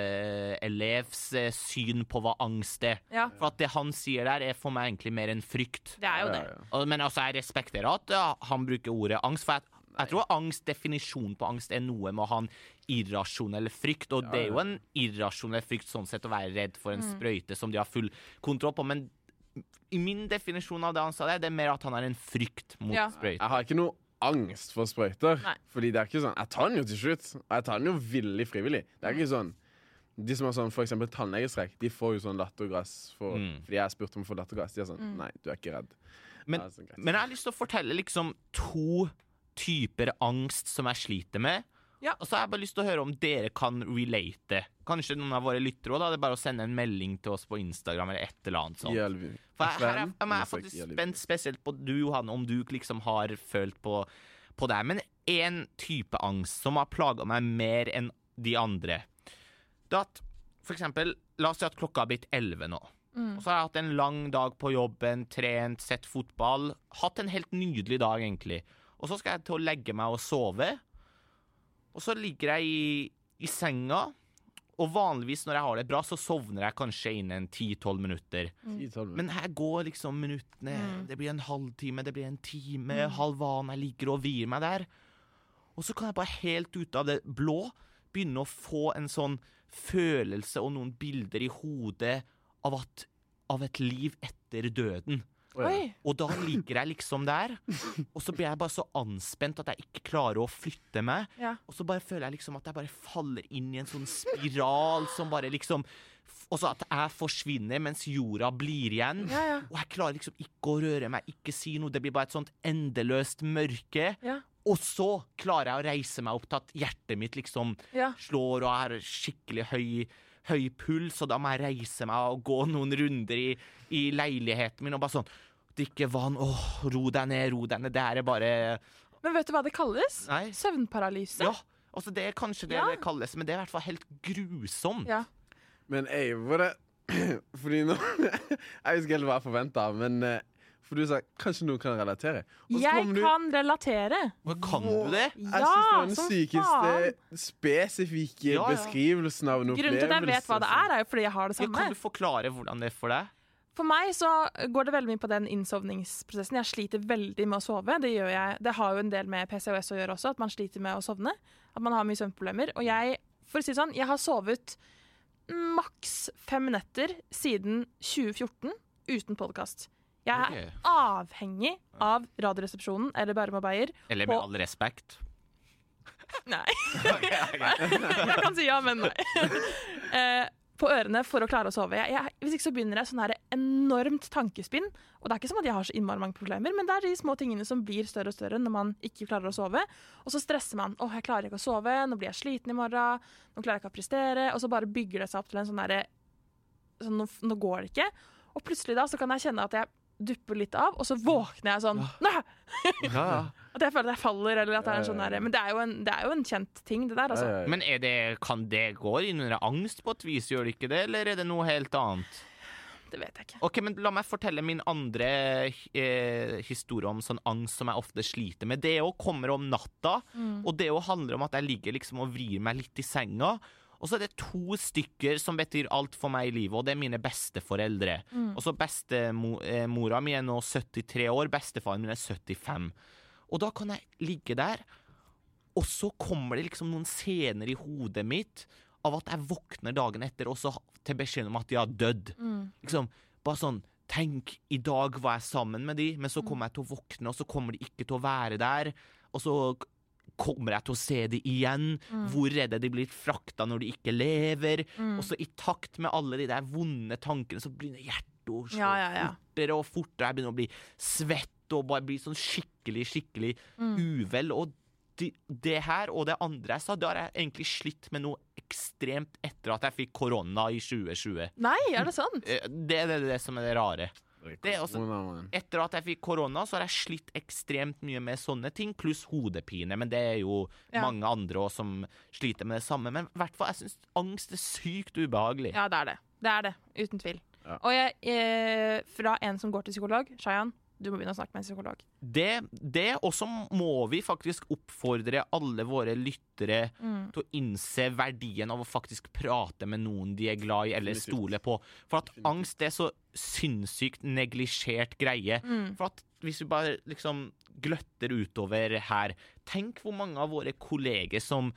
elevs eh, syn på hva angst er. Ja, For at det han sier der, er for meg egentlig mer en frykt. det er jo det. Men altså, jeg respekterer at ja, han bruker ordet angst, for jeg, Jeg tror angst, definisjonen på angst er noe med å ha en irrasjonell frykt, og det er jo en irrasjonell frykt sånn sett å være redd for en sprøyte som de har full kontroll på, men i min definisjon av det han sa der, det er mer at han har en frykt mot Ja. sprøyte. Jeg har ikke noe angst for sprøyter. Nei. Fordi det er ikke sånn Jeg tar den jo til slutt. Og jeg tar den jo villig frivillig. Det er ikke sånn De som har sånn for eksempel tannlegestrekk, de får jo sånn lattergass for, Mm. fordi jeg har spurt om å få lattergass. De er sånn Nei, du er ikke redd. Men, sånn men jeg har lyst til å fortelle liksom to typer angst som jeg sliter med. Ja. Og så har jeg bare lyst til å høre om dere kan relate. Kanskje noen av våre lyttere òg. Det er bare å sende en melding til oss på Instagram eller et eller annet sånt. Hjelvig. For jeg, her er, jeg er faktisk spent spesielt på du, Johan, om du liksom har følt på, på det. her. Men én type angst som har plaga meg mer enn de andre. Det at for eksempel, La oss si at klokka har blitt elleve nå. Og så har jeg hatt en lang dag på jobben, trent, sett fotball. Hatt en helt nydelig dag, egentlig. Og så skal jeg til å legge meg og sove. Og så ligger jeg i, i senga. Og vanligvis når jeg har det bra, så sovner jeg kanskje innen 10-12 minutter. 10-12 Men her går liksom minuttene. Mm. Det blir en halvtime, det blir en time, halvannen. Jeg ligger og vier meg der. Og så kan jeg bare helt ut av det blå begynne å få en sånn følelse og noen bilder i hodet av, at, av et liv etter døden. Oi. Og da ligger jeg liksom der, og så blir jeg bare så anspent at jeg ikke klarer å flytte meg. Ja. Og så bare føler jeg liksom at jeg bare faller inn i en sånn spiral som bare liksom Og så at jeg forsvinner mens jorda blir igjen. Ja, ja. Og jeg klarer liksom ikke å røre meg, ikke si noe. Det blir bare et sånt endeløst mørke. Ja. Og så klarer jeg å reise meg opp til at hjertet mitt liksom slår og er skikkelig høy, høy puls, og da må jeg reise meg og gå noen runder i, i leiligheten min og bare sånn Drikke vann. Åh, ro deg ned, ro deg ned. Det her er bare Men vet du hva det kalles? Nei. Søvnparalyse. Ja. Altså, det er kanskje det Ja. det kalles, men det er i hvert fall helt grusomt. Ja. Men jeg bare *clears throat* Fordi nå *laughs* Jeg husker helt hva jeg forventa, men eh, For du sa kanskje noen kan relatere. Jeg du- kan relatere. Men Kan du det? Jeg syns det var den sykeste spesifikke Ja, ja. beskrivelsen av en Grunnen til at jeg vet hva det er, er jo fordi jeg har det Ja, samme. kan du forklare hvordan det er for deg? For meg så går det veldig mye på den innsovningsprosessen. Jeg sliter veldig med å sove. Det, gjør jeg. det har jo en del med PCOS å gjøre også, at man sliter med å sovne. At man har mye søvnproblemer. Og jeg, for å si det sånn, jeg har sovet maks fem netter siden 2014 uten podkast. Jeg er avhengig av Radioresepsjonen eller Bærum og Beyer. Eller med all respekt. *laughs* *laughs* Nei. jeg kan si ja, men nei. *laughs* Eh, på ørene for å klare å sove. Jeg, jeg, hvis ikke så begynner jeg sånn her enormt tankespinn. Og det er ikke som at jeg har så innmari mange problemer, men det er de små tingene som blir større og større når man ikke klarer å sove. Og så stresser man. 'Å, jeg klarer ikke å sove. Nå blir jeg sliten i morgen. Nå klarer jeg ikke å prestere.' Og så bare bygger det seg opp til en sånn derre sånn, nå, nå går det ikke. Og plutselig da så kan jeg kjenne at jeg dupper litt av, og så våkner jeg sånn ja. *laughs* At jeg føler at jeg faller, eller at det er en sånn derre Men det er, jo en, det er jo en kjent ting, det der, altså. Men er det, kan det gå inn under angst på et vis, gjør det ikke det? Eller er det noe helt annet? Det vet jeg ikke. Ok, men La meg fortelle min andre eh, historie om sånn angst som jeg ofte sliter med. Det òg kommer om natta, og det òg handler om at jeg ligger liksom og vrir meg litt i senga. Og så er det to stykker som betyr alt for meg i livet, og det er mine besteforeldre. Og så bestemora mi er nå 73 år, bestefaren min er 75. Og da kan jeg ligge der, og så kommer det liksom noen scener i hodet mitt av at jeg våkner dagen etter og så til beskjed om at de har dødd. Liksom, bare sånn Tenk, i dag var jeg sammen med de, men så kommer jeg til å våkne, og så kommer de ikke til å være der. Og så kommer jeg til å se de igjen. Hvor er det de blir frakta når de ikke lever? Og så i takt med alle de der vonde tankene, så begynner hjertet å slå Ja, ja, ja. fortere og fortere. Jeg begynner å bli svett og bare bli sånn skikkelig, skikkelig uvel. Og de, det her og det andre jeg sa, det har jeg egentlig slitt med noe ekstremt etter at jeg fikk korona i 2020. Nei, er det sant? Eh, Det er det, det som er det rare. Det er også- Etter at jeg fikk korona, så har jeg slitt ekstremt mye med sånne ting, pluss hodepine. Men det er jo Ja. mange andre også som sliter med det samme. Men i hvert fall, jeg syns angst er sykt ubehagelig. Ja, det er det. Det er det, uten tvil. Ja. Og jeg, eh, fra en som går til psykolog, Shayan, du må begynne å snakke med en psykolog. Det, det og så må vi faktisk oppfordre alle våre lyttere Mm. til å innse verdien av å faktisk prate med noen de er glad i eller Definitivt. stoler på. For at angst er så sinnssykt neglisjert greie. Mm. For at hvis vi bare liksom gløtter utover her. Tenk hvor mange av våre kolleger som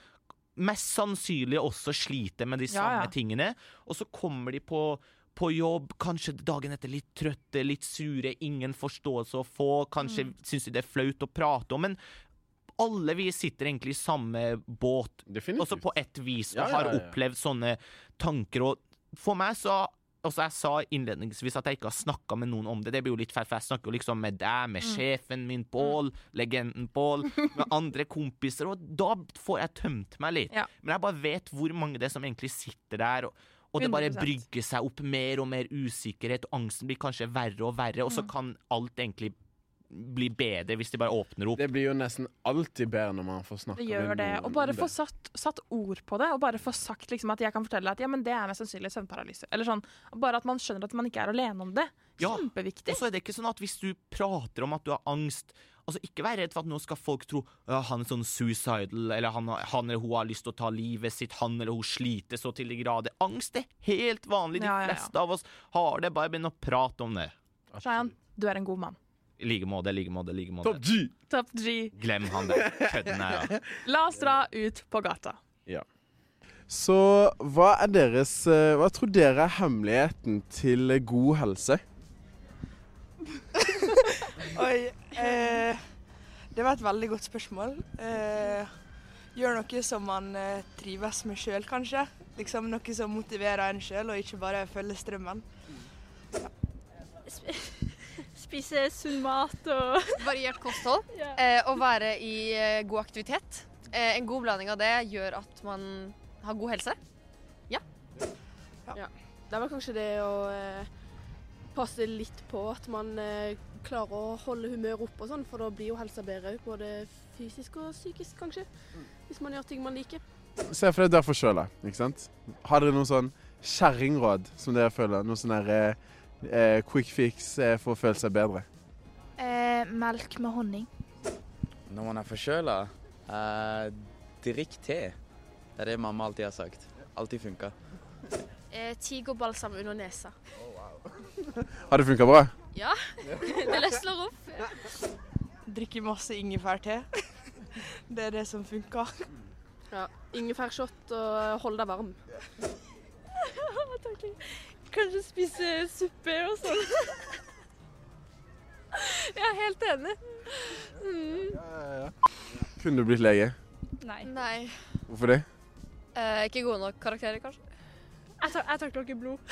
mest sannsynlig også sliter med de Ja, samme ja. tingene, og så kommer de på på jobb, kanskje dagen etter litt trøtte, litt sure, ingen forståelse å få, kanskje Mm. syns de det er flaut å prate om, men alle vi sitter egentlig i samme båt, Definitivt. også på et vis, og Ja, ja, har ja, har opplevd sånne tanker. Og for meg så Altså, jeg sa innledningsvis at jeg ikke har snakka med noen om det. Det blir jo litt feil, for jeg snakker jo liksom med deg, med sjefen min Pål, legenden Pål, *laughs* med andre kompiser, og da får jeg tømt meg litt. Ja. Men jeg bare vet hvor mange det er som egentlig sitter der, og, og det bare 100%. brygger seg opp mer og mer usikkerhet, og angsten blir kanskje verre og verre, og så kan alt egentlig bli bedre hvis de bare åpner opp. Det blir jo nesten alltid bedre når man får snakke Det gjør det. Og bare få satt, satt ord på det, og bare få sagt liksom at jeg kan fortelle at ja, men det er mest sannsynlig søvnparalyse. Eller sånn. Bare at man skjønner at man ikke er alene om det. Ja. Kjempeviktig. Og så er det ikke sånn at hvis du prater om at du har angst Altså Ikke vær redd for at nå skal folk tro ja, han er sånn suicidal, eller han, han eller hun har lyst til å ta livet sitt, han eller hun sliter så til de grader. Angst er helt vanlig. De Ja, ja, ja. fleste av oss har det. Bare begynn å prate om det. Shayan, du er en god mann. I like måte, like måte, like måte. Top G! Top G. Glem han der kødden her, ja. *laughs* La oss dra ut på gata. Så hva er deres eh, Hva tror dere er hemmeligheten til god helse? *laughs* Oi. Eh, det var et veldig godt spørsmål. Eh, gjør noe som man eh, trives med sjøl, kanskje. Liksom Noe som motiverer en sjøl, og ikke bare følger strømmen. Spise sunn mat og *laughs* Variert kosthold Ja. eh, og være i eh, god aktivitet. Eh, en god blanding av det gjør at man har god helse. Ja. Det er vel kanskje det å eh, passe litt på at man eh, klarer å holde humøret oppe og sånn, for da blir jo helsa bedre òg, både fysisk og psykisk kanskje. Hvis man gjør ting man liker. Se for deg derfor sjøl, ikke sant? Har dere noen sånn kjerringråd som dere føler? Noe sånn derre eh, eh, quick fix eh, for å føle seg bedre? Eh, melk med honning. Når man er forkjøla, eh, drikk te. Det er det mamma alltid har sagt. Alltid funka. Eh, Tigerbalsam under nesa. Har det funka bra? Ja, *laughs* det løsner opp. Drikke masse ingefærte. Det er det som funker. Ja, Ingefærshot og hold deg varm. *laughs* Kanskje spise suppe og sånn. *laughs* Jeg er helt enig. Mm. Kunne du blitt lege? Nei. Nei. Hvorfor det? Eh, ikke gode nok karakterer, kanskje. Jeg, tar, jeg takler ikke blod. *laughs*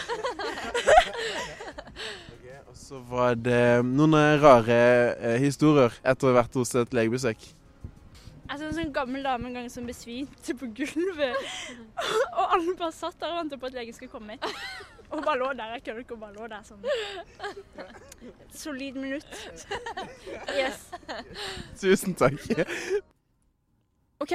Og så var det noen eh, rare eh, historier etter å ha vært hos et legebesøk. Jeg så en sånn gammel dame en gang som besvimte på gulvet. *laughs* Og alle bare satt der og ventet på at legen skulle komme. Og hun bare lå der. Jeg kødder ikke, hun bare lå der sånn. Et solid minutt. Yes. Tusen takk. OK,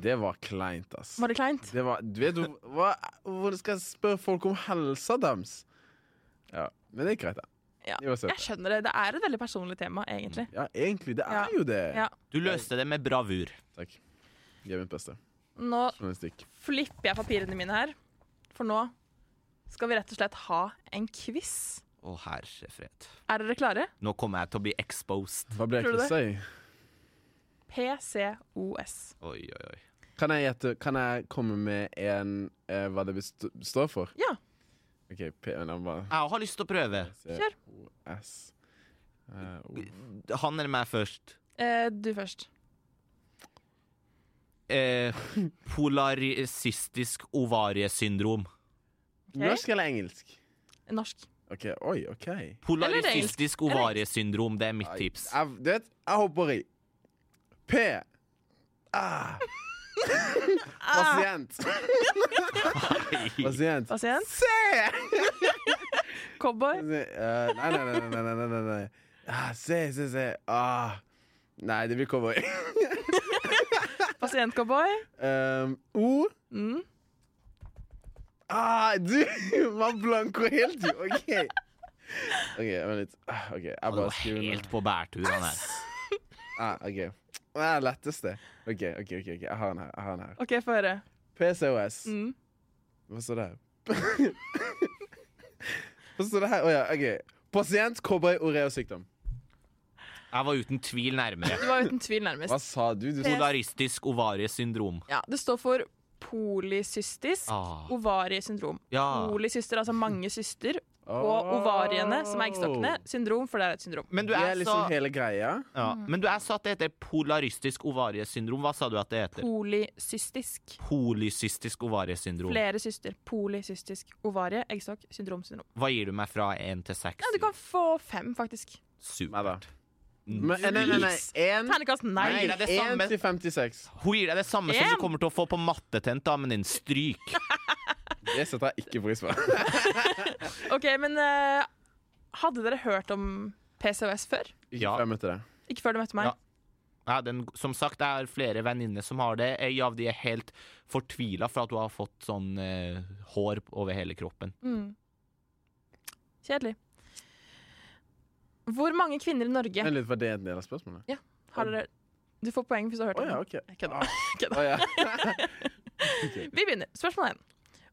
Det var kleint, ass. var det kleint? Det var, du vet, du- hva, Hvordan skal jeg spørre folk om helsa deres? Ja, men det er greit, da. Ja. Jeg skjønner det. Det er et veldig personlig tema, egentlig. Ja, egentlig. Det er Ja. jo det. Ja. Du løste det med bravur. Takk. Gjør mitt beste. Nå flipper jeg papirene mine her, for nå skal vi rett og slett ha en quiz. Å, herre fred. Er dere klare? Nå kommer jeg til å bli exposed. Hva ble Tror du jeg det? PCOS. Oi, oi, oi. Kan jeg, gjette, kan jeg komme med en eh, hva det best- står for? Ja. OK, P nei, bare Jeg har lyst til å prøve. Kjør. S Uh, O. Han eller meg først. Eh, du først. Eh, polarisistisk ovariesyndrom. Okay. Norsk eller engelsk? Norsk. Ok, oi, ok Polarysystisk ovariesyndrom, det er mitt tips. Jeg, du jeg hopper i. P. Ah. *laughs* Pasient. Pasient. Pasient. C! Cowboy. Uh, *laughs* nei, nei, nei. nei, nei, nei, nei. Ah, se, se, se. Ah. Nei, det blir cowboy. *laughs* Pasientcowboy. Um, o. Mm. Ah, du! *laughs* Man og helt, du. OK. OK, vent litt. Ah, OK, jeg Han bare var skriver ned. helt på bærtur, han her. Ah, OK. Det er letteste. OK, OK, ok, ok. jeg har den her. Jeg har den her. OK, få høre. PCOS. Mm. Hva står det her? *laughs* Hva står det her? Å ja, OK. Pasient, cowboy, oreosykdom. Jeg var uten tvil nærmere. Du var uten tvil nærmest. Hva sa du? du Polaristisk ovariesyndrom. Ja, det står for polycystisk Ah. ovariesyndrom. Ja. Polysyster, altså mange syster. Og ovariene, som er eggstokkene. Syndrom, for det er et syndrom. Men du Det er er liksom så hele greia. ja. Mm. Men du er så at det heter polaristisk ovariesyndrom. Hva sa du at det heter? Polycystisk. Polycystisk ovariesyndrom. Flere syster. Polycystisk ovarie, eggstokk, syndrom, syndrom. Hva gir du meg fra én til seks? Ja, du kan få fem, faktisk. Supert. Men, nei, nei, nei, nei. En, Terningkast nei. Nei, det er det en samme. til 56. Hun gir deg det samme som En. du kommer til å få på mattetentamen din. Stryk. *laughs* Det setter jeg ikke pris på. *laughs* OK, men eh, hadde dere hørt om PCOS før? Ja. før jeg møtte deg. Ikke før du møtte meg? Ja. Ja, den, som sagt, jeg har flere venninner som har det. Ei av de er helt fortvila for at hun har fått sånn eh, hår over hele kroppen. Mm. Kjedelig. Hvor mange kvinner i Norge Eller var det en del av spørsmålet? har dere Du får poeng hvis du har hørt oh, ja, det. Kødda. Kødder. *laughs* Kødder. Å. *laughs* Vi begynner. Spørsmål 1.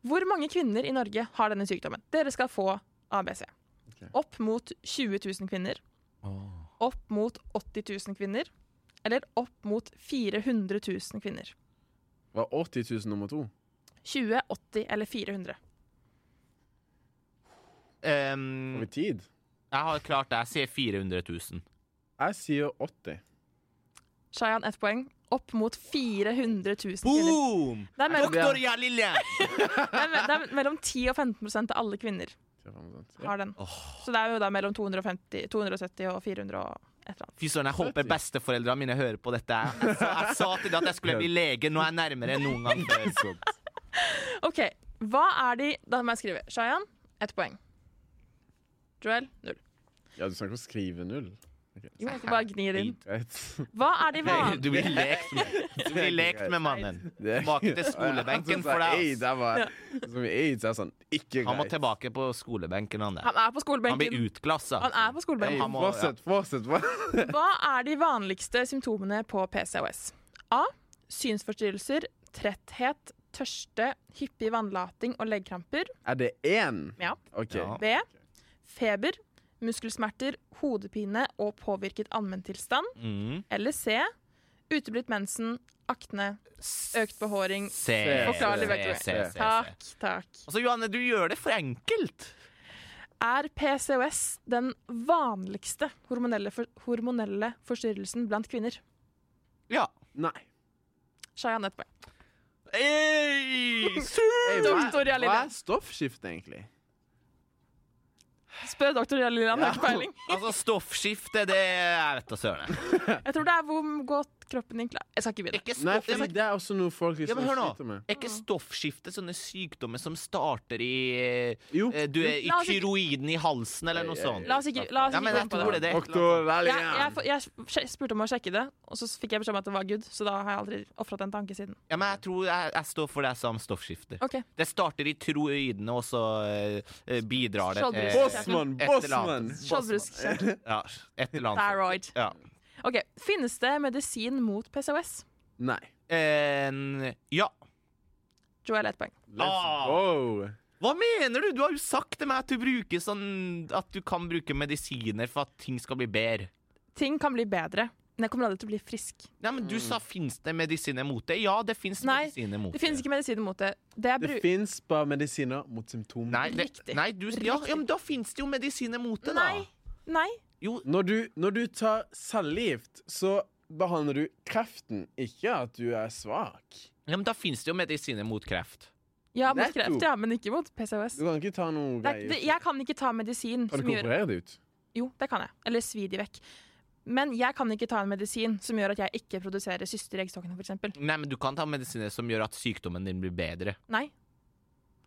Hvor mange kvinner i Norge har denne sykdommen? Dere skal få ABC. Okay. Opp mot 20 000 kvinner. Opp mot 80 000 kvinner. Eller opp mot 400 000 kvinner. Var 80 000 nummer to? 20, 80 eller 400. Um, Over tid? Jeg har klart det. Jeg sier 400 000. Jeg sier 80. Shayan, ett poeng. Opp mot 400 000 kvinner. Boom! Det er mellom, Doktor Jalilje! *laughs* det er, det er mellom 10 og 15% av alle kvinner har den. Så det er jo da mellom 250, 270 og 400 og et eller annet. Fy søren, jeg håper besteforeldrene mine hører på dette. Jeg, sa- jeg sa til dem at jeg skulle bli lege. Nå er jeg nærmere enn noen gang før. *laughs* OK. Hva er de Da må jeg skrive. Shayan, ett poeng. Joel, null. Ja, du snakker om å skrive null? Okay. Jo, jeg skal bare gni det inn. Hva er de vanlige Du blir lekt med, *laughs* du blir lekt med mannen. Tilbake til skolebenken *laughs* for Sånn deg. Altså. Sånn Han må tilbake på skolebenken, han der. Han er på Han blir skolebenken. utklassa. Han er på skolebenken. Må- Fortsett, fortsett. fortsett. Hva er de vanligste symptomene på PCOS? A. Synsforstyrrelser, tretthet, tørste, hyppig vannlating og leggkramper. Er det én? Ja. OK. B. Feber, muskelsmerter, hodepine og påvirket allmenntilstand. Mm. Eller C. Uteblitt mensen, akne, økt behåring. C. Forklarlig se. Takk, takk. Altså, Johanne, du gjør det for enkelt. Er PCOS den vanligste hormonelle, for, hormonelle forstyrrelsen blant kvinner? Ja. Nei. Shayan ett poeng. *laughs* Doktor hva er stoffskifte, egentlig? Spør doktor Lillian, ja. har ikke peiling. *laughs* Altså, stoffskifte, det Jeg vet da søren. Jeg tror det er hvor godt kroppen din klar. Jeg skal ikke begynne. Ikke Nei, fordi det er også noe folk liksom ja, sliter med. Er ikke stoffskifte sånne sykdommer som starter i Jo. eh, Du er i tyroiden i halsen, eller noe sånt? La oss ikke, la oss ikke men gå jeg inn på det. det. det. Jeg, jeg, jeg spurte om å sjekke det, og så fikk jeg beskjed om at det var good. Så da har jeg aldri ofret en tanke siden. Ja, men jeg tror jeg, jeg står for det jeg sa om stoffskifte. Okay. Det starter i tyroidene, og så uh, bidrar det. Bossmann, bossmann. Skjoldbruskkjertel. Ja, et eller annet. Thyroid. Ja. OK. Finnes det medisin mot PCOS? Nei. En- ja. Joel ett poeng. Ah. Wow. Hva mener du? Du har jo sagt til meg at du bruker sånn At du kan bruke medisiner for at ting skal bli bedre. Ting kan bli bedre, men jeg kommer aldri til å bli frisk. Ja, men Du sa fins det medisiner mot det? Ja, det fins Nei, medisiner mot Det Nei, finnes ikke medisiner mot det. Det Det fins bare medisiner mot symptomer. Nei, det, Riktig. nei du, ja, ja, men da fins det jo medisiner mot det, da. Nei. Nei. Jo, Når du, når du tar cellegift, så behandler du kreften, ikke at du er svak. ja, men da fins det jo medisiner mot kreft. Ja, mot Netto. kreft, ja, men ikke mot PCOS. Du kan ikke ta noe Det er, greier. det, jeg kan ikke ta medisin Kan som du gjør konkurrere det ut? Jo, det kan jeg. Eller svi de vekk. Men jeg kan ikke ta en medisin som gjør at jeg ikke produserer syster i eggstokkene, f.eks. Nei, men du kan ta medisiner som gjør at sykdommen din blir bedre. Nei.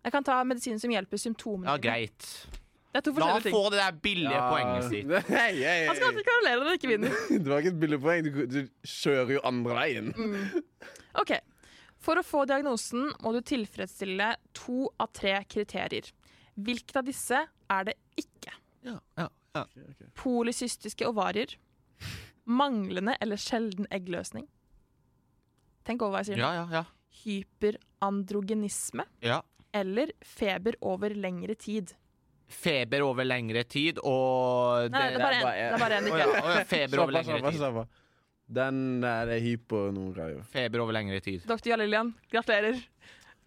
Jeg kan ta medisiner som hjelper symptomene Ja, dine. greit. Det er to La han forskjellige ting. få det der billige poenget sitt. *laughs* Hei, hei, hei. Han skal alltid karolere når han ikke vinner. *laughs* Det var ikke et billig poeng. Du, du kjører jo andre veien. Mm. OK. For å få diagnosen må du tilfredsstille to av tre kriterier. Hvilket av disse er det ikke? Ja, ja, ja. Polycystiske ovarier. Manglende eller sjelden eggløsning. Tenk over hva jeg sier nå. ja, ja, ja. Hyperandrogenisme. ja. Eller feber over lengre tid. Feber over lengre tid og Nei, det er bare en. Det er bare én. Ja, ja, feber over lengre tid. Den er hypo nå. Feber over lengre tid. Dr. Jalilian, gratulerer.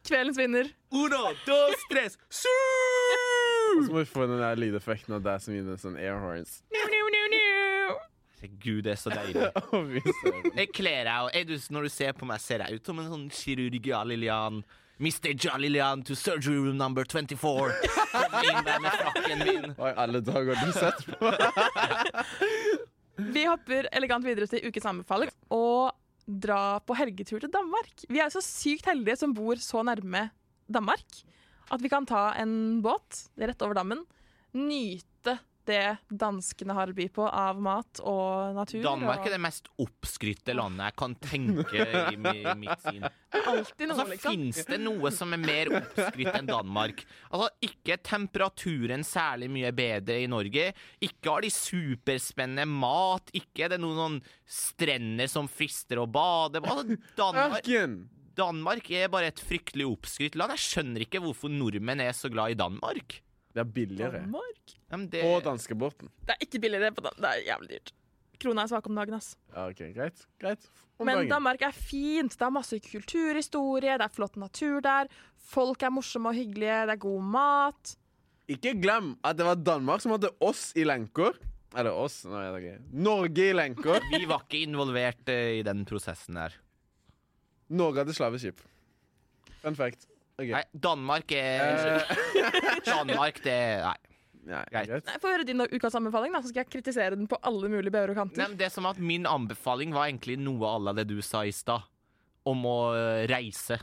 Kveldens vinner. Uno, dos, tres, Og så må vi få den der lydeffekten av deg som gir den sånn air horns. Herregud, det er så deilig. *laughs* Jeg kler deg, og du, når du ser på meg, ser jeg ut som en sånn kirurg Jalilian. Mr. Jalilian to surgery room number 24. Kom inn der med frakken min. Hva i alle dager har du sett på? Vi hopper elegant videre til ukens anbefaling og dra på helgetur til Danmark. Vi er så sykt heldige som bor så nærme Danmark at vi kan ta en båt rett over dammen, nyte det danskene har å by på av mat og natur. Danmark og er det mest oppskrytte landet jeg kan tenke i mitt syn. alltid noe, Altså, liksom. Fins det noe som er mer oppskrytt enn Danmark? Altså, Ikke er temperaturen særlig mye bedre i Norge. Ikke har de superspennende mat. Ikke er det noen strender som frister å bade på. Altså, Danmark, Danmark er bare et fryktelig oppskrytt land. Jeg skjønner ikke hvorfor nordmenn er så glad i Danmark. Det er billigere. Danmark? Ja, men det, Og danskebåten. Det er ikke billigere. På Dan det er jævlig dyrt. Krona er svak om dagen, ass. Ja, OK, greit. greit. Om Men dagen. Danmark er fint. Det er masse kulturhistorie, det er flott natur der. Folk er morsomme og hyggelige, det er god mat. Ikke glem at det var Danmark som hadde oss i lenker. Eller oss, nå er det ikke. Norge i lenker. *laughs* vi var ikke involvert eh, i den prosessen der. Norge hadde slaveskip. Fun fact. Ok. Nei, Danmark er *laughs* Danmark, det Nei. Nei, Greit. Nei, Få høre din ukas anbefaling, da, så skal jeg kritisere den på alle mulige bauger og Nei, kanter. men det er som at Min anbefaling var egentlig noe à la det du sa i stad, om å eh, reise.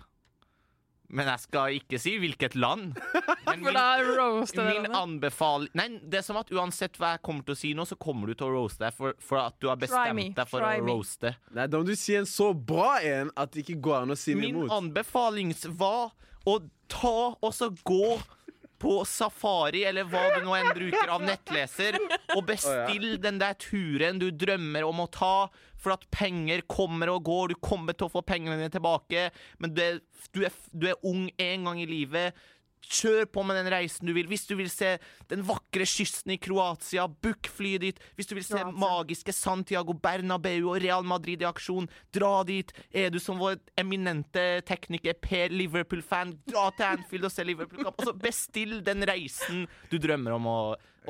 Men jeg skal ikke si hvilket land. *laughs* Men For da roaster min dere anbefaling Nei, det er som at uansett hva jeg kommer til å si nå, så kommer du til å roaste deg for, for at du har bestemt deg for try å me. roaste. Nei, da må du si en så bra en at det ikke går an å si noe Min anbefaling var å ta og så gå på safari, eller hva du nå enn bruker av nettleser, og bestill den der turen du drømmer om å ta, for at penger kommer og går, du kommer til å få pengene dine tilbake, men du er, du er, du er ung en gang i livet. Kjør på med den reisen du vil. Hvis du vil se den vakre kysten i Kroatia, book flyet ditt. Hvis du vil se Kroatia. magiske Santiago Bernabeu og Real Madrid i aksjon, dra dit. Er du som vår eminente tekniker Per Liverpool-fan, dra til Anfield og se Liverpool-kamp. Altså, bestill den reisen du drømmer om å,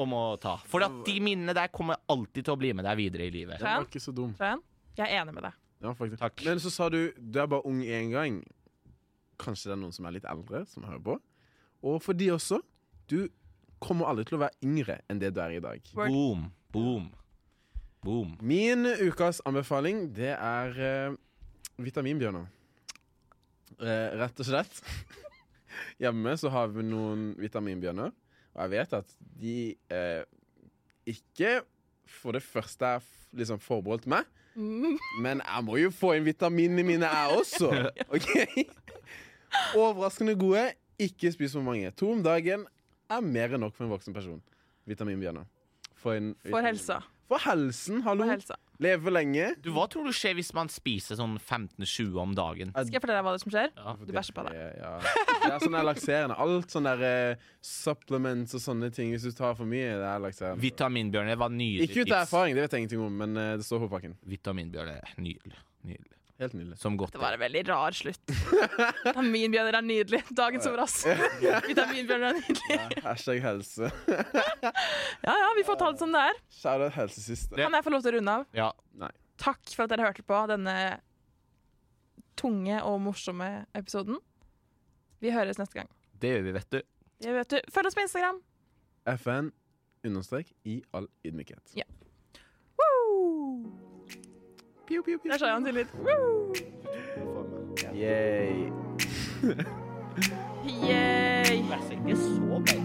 om å ta. For at de minnene der kommer alltid til å bli med deg videre i livet. Den var ikke så dum. Jeg er enig med deg. Ja. Takk. Men så sa du du er bare ung én gang. Kanskje det er noen som er litt eldre, som hører på. Og for de også. Du kommer aldri til å være yngre enn det du er i dag. Word. Boom, boom, boom. Min ukas anbefaling, det er uh, vitaminbjørner. Uh, rett og slett. *laughs* Hjemme så har vi noen vitaminbjørner, og jeg vet at de uh, ikke for det første er liksom forbeholdt meg, Mm. men jeg må jo få inn vitaminene mine, jeg også. *laughs* OK? Overraskende gode. Ikke spis for mange. To om dagen er mer enn nok for en voksen person. Vitaminbjørner. For, en For helsa. For helsen, hallo. For helsa. Leve lenge. Du, hva tror du skjer hvis man spiser sånn 15-20 om dagen? Skal jeg fortelle deg hva det som skjer? Ja, Du bæsjer på deg. Ja. Det er sånn der lakserende. Alt sånn der uh, supplements og sånne ting. Hvis du tar for mye, det er lakserende. Vitaminbjørner var nydelig. Ikke ut av erfaring, det vet jeg ingenting om, men uh, det står på pakken. Vitaminbjørner er nydelig. nydelig. Helt nydelig. Som godt. Det var en veldig rar slutt. Vitaminbjørner er nydelig. Dagens ord, ass. *laughs* Vitaminbjørner er nydelig. Ja, hashtag helse. *laughs* Ja ja, vi får ta det som det er. Shout-out helsesiste. Kan jeg få lov til å runde av? Ja. Nei. Takk for at dere hørte på denne tunge og morsomme episoden. Vi høres neste gang. Det gjør vi, vet du. Det vet du. Følg oss på Instagram. FN understrek i all ydmykhet. Ja. Woo! Pew, pew, pew. Der sa jeg han til litt. Yay. Yay. Vær så ikke så beit.